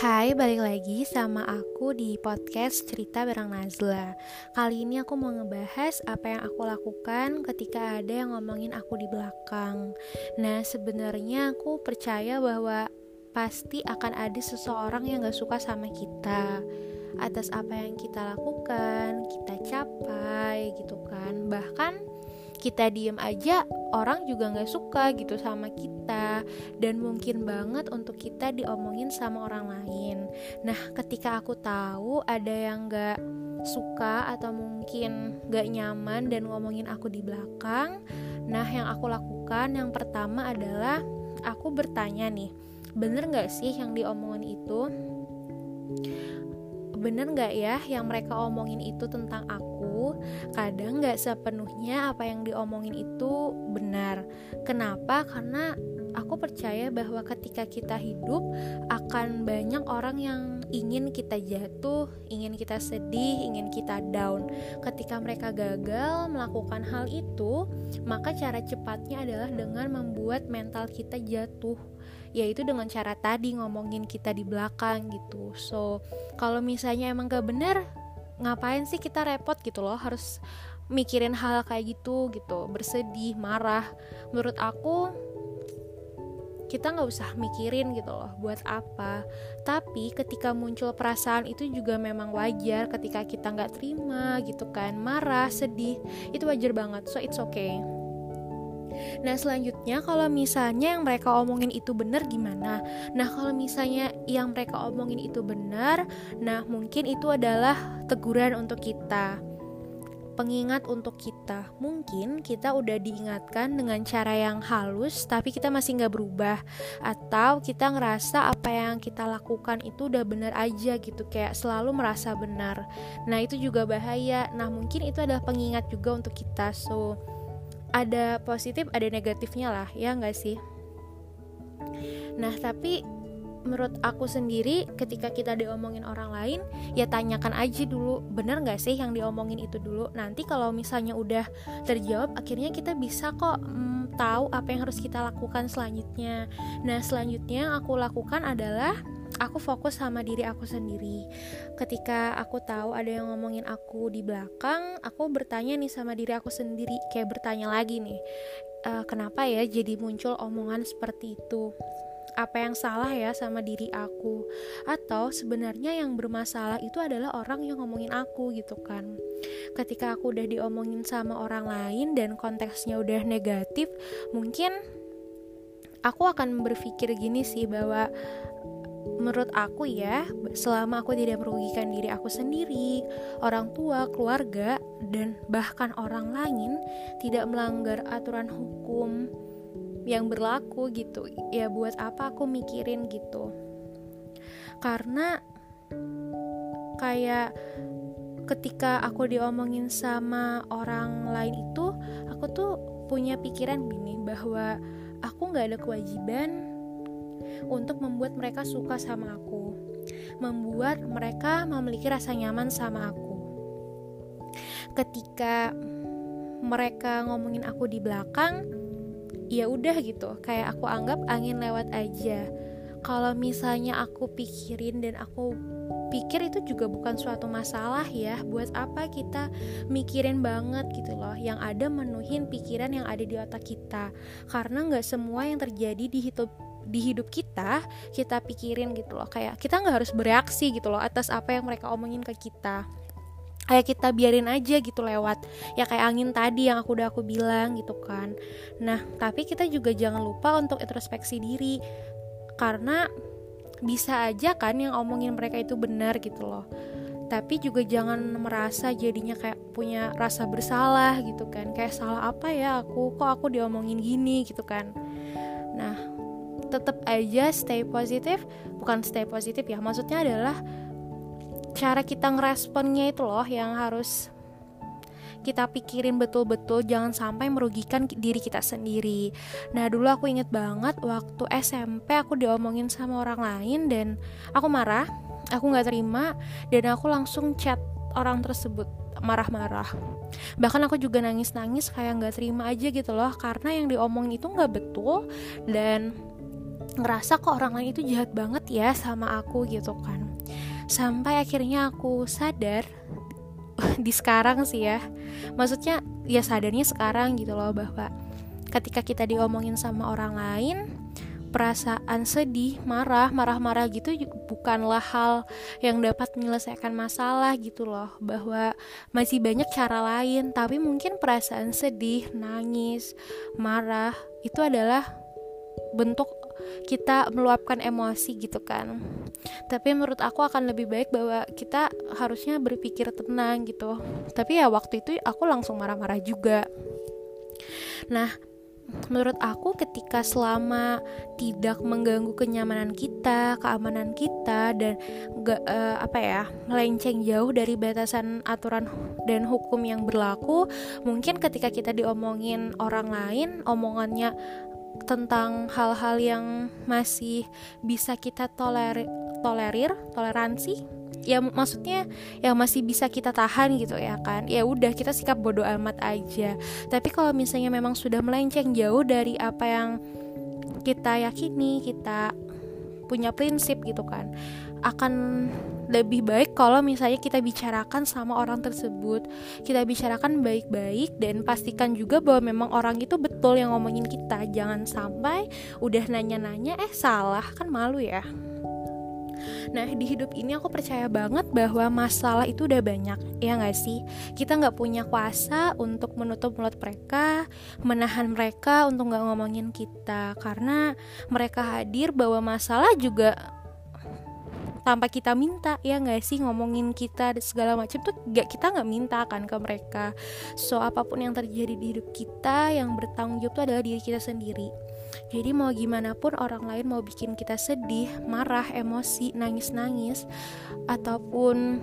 Hai, balik lagi sama aku di podcast Cerita Bareng Nazla. Kali ini aku mau ngebahas apa yang aku lakukan ketika ada yang ngomongin aku di belakang. Nah, sebenarnya aku percaya bahwa pasti akan ada seseorang yang gak suka sama kita. Atas apa yang kita lakukan, kita capai gitu kan. Bahkan kita diem aja orang juga nggak suka gitu sama kita dan mungkin banget untuk kita diomongin sama orang lain. Nah ketika aku tahu ada yang nggak suka atau mungkin nggak nyaman dan ngomongin aku di belakang nah yang aku lakukan yang pertama adalah aku bertanya nih bener nggak sih yang diomongin itu? Bener nggak ya yang mereka omongin itu tentang aku? Kadang nggak sepenuhnya apa yang diomongin itu benar. Kenapa? Karena aku percaya bahwa ketika kita hidup akan banyak orang yang ingin kita jatuh, ingin kita sedih, ingin kita down. Ketika mereka gagal melakukan hal itu, maka cara cepatnya adalah dengan membuat mental kita jatuh. Yaitu dengan cara tadi ngomongin kita di belakang gitu. So kalau misalnya emang gak bener ngapain sih kita repot gitu loh? Harus mikirin hal kayak gitu gitu. Bersedih marah. Menurut aku kita nggak usah mikirin gitu loh buat apa. Tapi ketika muncul perasaan itu juga memang wajar ketika kita nggak terima gitu kan. Marah sedih itu wajar banget. So it's okay. Nah selanjutnya kalau misalnya yang mereka omongin itu benar gimana? Nah kalau misalnya yang mereka omongin itu benar, nah mungkin itu adalah teguran untuk kita pengingat untuk kita. Mungkin kita udah diingatkan dengan cara yang halus, tapi kita masih nggak berubah, atau kita ngerasa apa yang kita lakukan itu udah benar aja gitu, kayak selalu merasa benar. Nah itu juga bahaya. Nah mungkin itu adalah pengingat juga untuk kita. So ada positif ada negatifnya lah ya nggak sih nah tapi menurut aku sendiri ketika kita diomongin orang lain ya tanyakan aja dulu bener nggak sih yang diomongin itu dulu nanti kalau misalnya udah terjawab akhirnya kita bisa kok mm, tahu apa yang harus kita lakukan selanjutnya nah selanjutnya yang aku lakukan adalah aku fokus sama diri aku sendiri. Ketika aku tahu ada yang ngomongin aku di belakang, aku bertanya nih sama diri aku sendiri, kayak bertanya lagi nih, e, kenapa ya jadi muncul omongan seperti itu? Apa yang salah ya sama diri aku? Atau sebenarnya yang bermasalah itu adalah orang yang ngomongin aku gitu kan? Ketika aku udah diomongin sama orang lain dan konteksnya udah negatif, mungkin aku akan berpikir gini sih bahwa menurut aku ya, selama aku tidak merugikan diri aku sendiri, orang tua, keluarga, dan bahkan orang lain tidak melanggar aturan hukum yang berlaku gitu, ya buat apa aku mikirin gitu? Karena kayak ketika aku diomongin sama orang lain itu, aku tuh punya pikiran gini bahwa aku nggak ada kewajiban untuk membuat mereka suka sama aku, membuat mereka memiliki rasa nyaman sama aku. Ketika mereka ngomongin aku di belakang, ya udah gitu, kayak aku anggap angin lewat aja. Kalau misalnya aku pikirin dan aku pikir itu juga bukan suatu masalah ya. Buat apa kita mikirin banget gitu loh. Yang ada menuhin pikiran yang ada di otak kita. Karena nggak semua yang terjadi di hidup di hidup kita kita pikirin gitu loh. Kayak kita nggak harus bereaksi gitu loh atas apa yang mereka omongin ke kita kayak kita biarin aja gitu lewat ya kayak angin tadi yang aku udah aku bilang gitu kan. Nah tapi kita juga jangan lupa untuk introspeksi diri karena bisa aja kan yang omongin mereka itu benar gitu loh. Tapi juga jangan merasa jadinya kayak punya rasa bersalah gitu kan. Kayak salah apa ya aku? Kok aku diomongin gini? gitu kan. Nah tetap aja stay positif bukan stay positif ya maksudnya adalah cara kita ngeresponnya itu loh yang harus kita pikirin betul-betul jangan sampai merugikan diri kita sendiri. Nah dulu aku inget banget waktu SMP aku diomongin sama orang lain dan aku marah, aku nggak terima dan aku langsung chat orang tersebut marah-marah. Bahkan aku juga nangis-nangis kayak nggak terima aja gitu loh karena yang diomongin itu nggak betul dan ngerasa kok orang lain itu jahat banget ya sama aku gitu kan sampai akhirnya aku sadar di sekarang sih ya. Maksudnya ya sadarnya sekarang gitu loh bahwa ketika kita diomongin sama orang lain perasaan sedih, marah, marah-marah gitu bukanlah hal yang dapat menyelesaikan masalah gitu loh bahwa masih banyak cara lain. Tapi mungkin perasaan sedih, nangis, marah itu adalah bentuk kita meluapkan emosi gitu kan. Tapi menurut aku akan lebih baik bahwa kita harusnya berpikir tenang gitu. Tapi ya waktu itu aku langsung marah-marah juga. Nah menurut aku ketika selama tidak mengganggu kenyamanan kita, keamanan kita dan gak, uh, eh, apa ya melenceng jauh dari batasan aturan dan hukum yang berlaku, mungkin ketika kita diomongin orang lain, omongannya tentang hal-hal yang masih bisa kita toler tolerir, toleransi, ya maksudnya yang masih bisa kita tahan gitu ya kan. Ya udah kita sikap bodoh amat aja. Tapi kalau misalnya memang sudah melenceng jauh dari apa yang kita yakini, kita punya prinsip gitu kan akan lebih baik kalau misalnya kita bicarakan sama orang tersebut. Kita bicarakan baik-baik dan pastikan juga bahwa memang orang itu betul yang ngomongin kita. Jangan sampai udah nanya-nanya eh salah kan malu ya. Nah di hidup ini aku percaya banget bahwa masalah itu udah banyak Ya gak sih? Kita gak punya kuasa untuk menutup mulut mereka Menahan mereka untuk gak ngomongin kita. Karena mereka hadir bahwa masalah juga tanpa kita minta ya nggak sih? Ngomongin kita segala macam tuh gak kita nggak minta kan ke mereka. So apa pun yang terjadi di hidup kita yang bertanggung jawab itu adalah diri kita sendiri. Jadi mau gimana pun orang lain mau bikin kita sedih, marah, emosi, nangis-nangis ataupun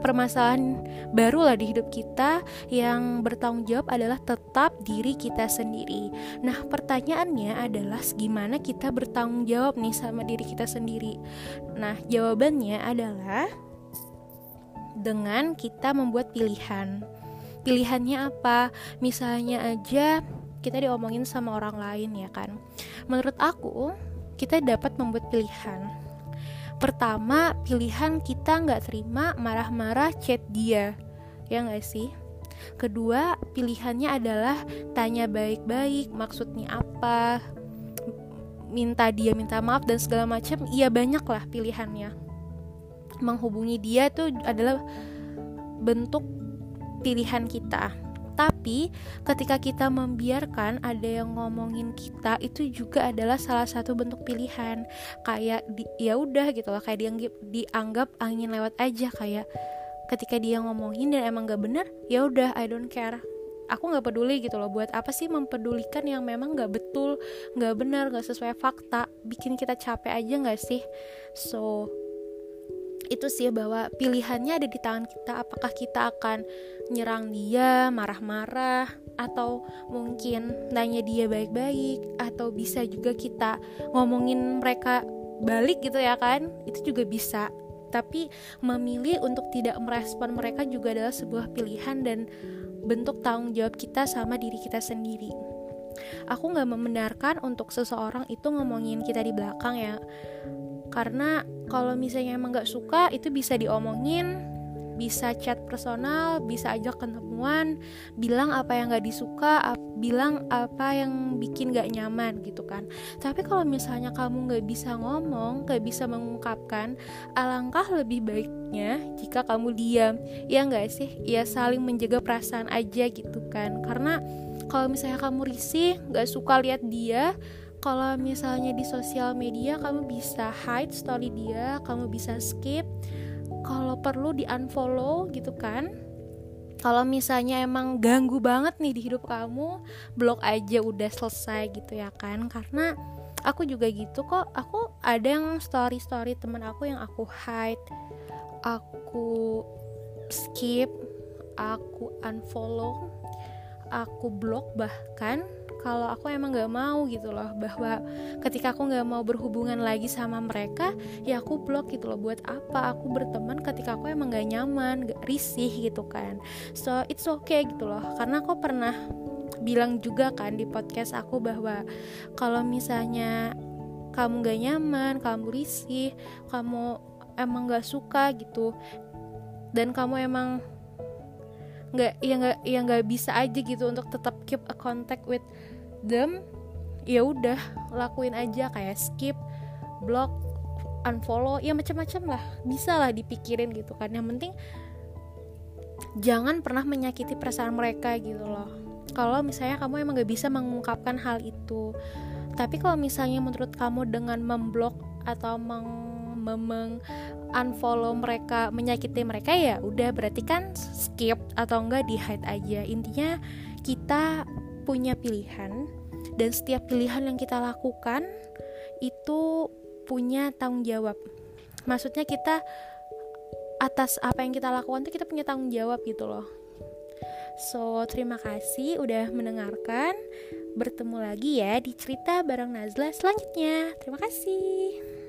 permasalahan baru lah di hidup kita yang bertanggung jawab adalah tetap diri kita sendiri. Nah, pertanyaannya adalah gimana kita bertanggung jawab nih sama diri kita sendiri. Nah, jawabannya adalah dengan kita membuat pilihan. Pilihannya apa? Misalnya aja kita diomongin sama orang lain ya kan. Menurut aku, kita dapat membuat pilihan Pertama, pilihan kita nggak terima marah-marah chat dia, ya nggak sih? Kedua, pilihannya adalah tanya baik-baik, maksudnya apa, minta dia minta maaf dan segala macam. Iya banyak lah pilihannya. Menghubungi dia tuh adalah bentuk pilihan kita tapi ketika kita membiarkan ada yang ngomongin kita itu juga adalah salah satu bentuk pilihan. Kayak ya udah gitu loh, kayak dianggap dianggap angin lewat aja. Kayak ketika dia ngomongin dan emang gak bener, ya udah I don't care. Aku nggak peduli gitu loh buat apa sih mempedulikan yang memang nggak betul nggak benar nggak sesuai fakta? Bikin kita capek aja nggak sih? So itu sih bahwa pilihannya ada di tangan kita. Apakah kita akan nyerang dia marah-marah atau mungkin nanya dia baik-baik atau bisa juga kita ngomongin mereka balik gitu ya kan? Itu juga bisa. Tapi memilih untuk tidak merespon mereka juga adalah sebuah pilihan dan bentuk tanggung jawab kita sama diri kita sendiri. Aku nggak membenarkan untuk seseorang itu ngomongin kita di belakang ya. Karena kalau misalnya emang gak suka itu bisa diomongin bisa chat personal, bisa ajak ketemuan, bilang apa yang gak disuka, ap, bilang apa yang bikin gak nyaman gitu kan. Tapi kalau misalnya kamu gak bisa ngomong, gak bisa mengungkapkan, alangkah lebih baiknya jika kamu diam. Ya gak sih? Ya saling menjaga perasaan aja gitu kan. Karena kalau misalnya kamu risih, gak suka lihat dia, kalau misalnya di sosial media kamu bisa hide story dia kamu bisa skip. Kalau perlu di unfollow gitu kan. Kalau misalnya emang ganggu banget nih di hidup kamu blok aja udah selesai gitu ya kan. Karena aku juga gitu kok. Aku ada yang story story temen aku yang aku hide aku skip aku unfollow aku blok bahkan kalau aku emang gak mau gitu loh bahwa ketika aku gak mau berhubungan lagi sama mereka ya aku blok gitu loh buat apa? Aku berteman ketika aku emang gak nyaman gak risih gitu kan. So it's okay gitu loh karena aku pernah bilang juga kan di podcast aku bahwa kalau misalnya kamu gak nyaman kamu risih kamu emang gak suka gitu dan kamu emang nggak ya nggak ya nggak bisa aja gitu untuk tetap keep a contact with them ya udah lakuin aja kayak skip block unfollow ya macam-macam lah bisa lah dipikirin gitu kan. Yang penting jangan pernah menyakiti perasaan mereka gitu loh. Kalau misalnya kamu emang gak bisa mengungkapkan hal itu tapi kalau misalnya menurut kamu dengan memblok atau meng memeng unfollow mereka menyakiti mereka ya udah berarti kan skip atau enggak di hide aja intinya kita punya pilihan dan setiap pilihan yang kita lakukan itu punya tanggung jawab maksudnya kita atas apa yang kita lakukan tuh kita punya tanggung jawab gitu loh So, terima kasih udah mendengarkan. Bertemu lagi ya di cerita bareng Nazla selanjutnya. Terima kasih.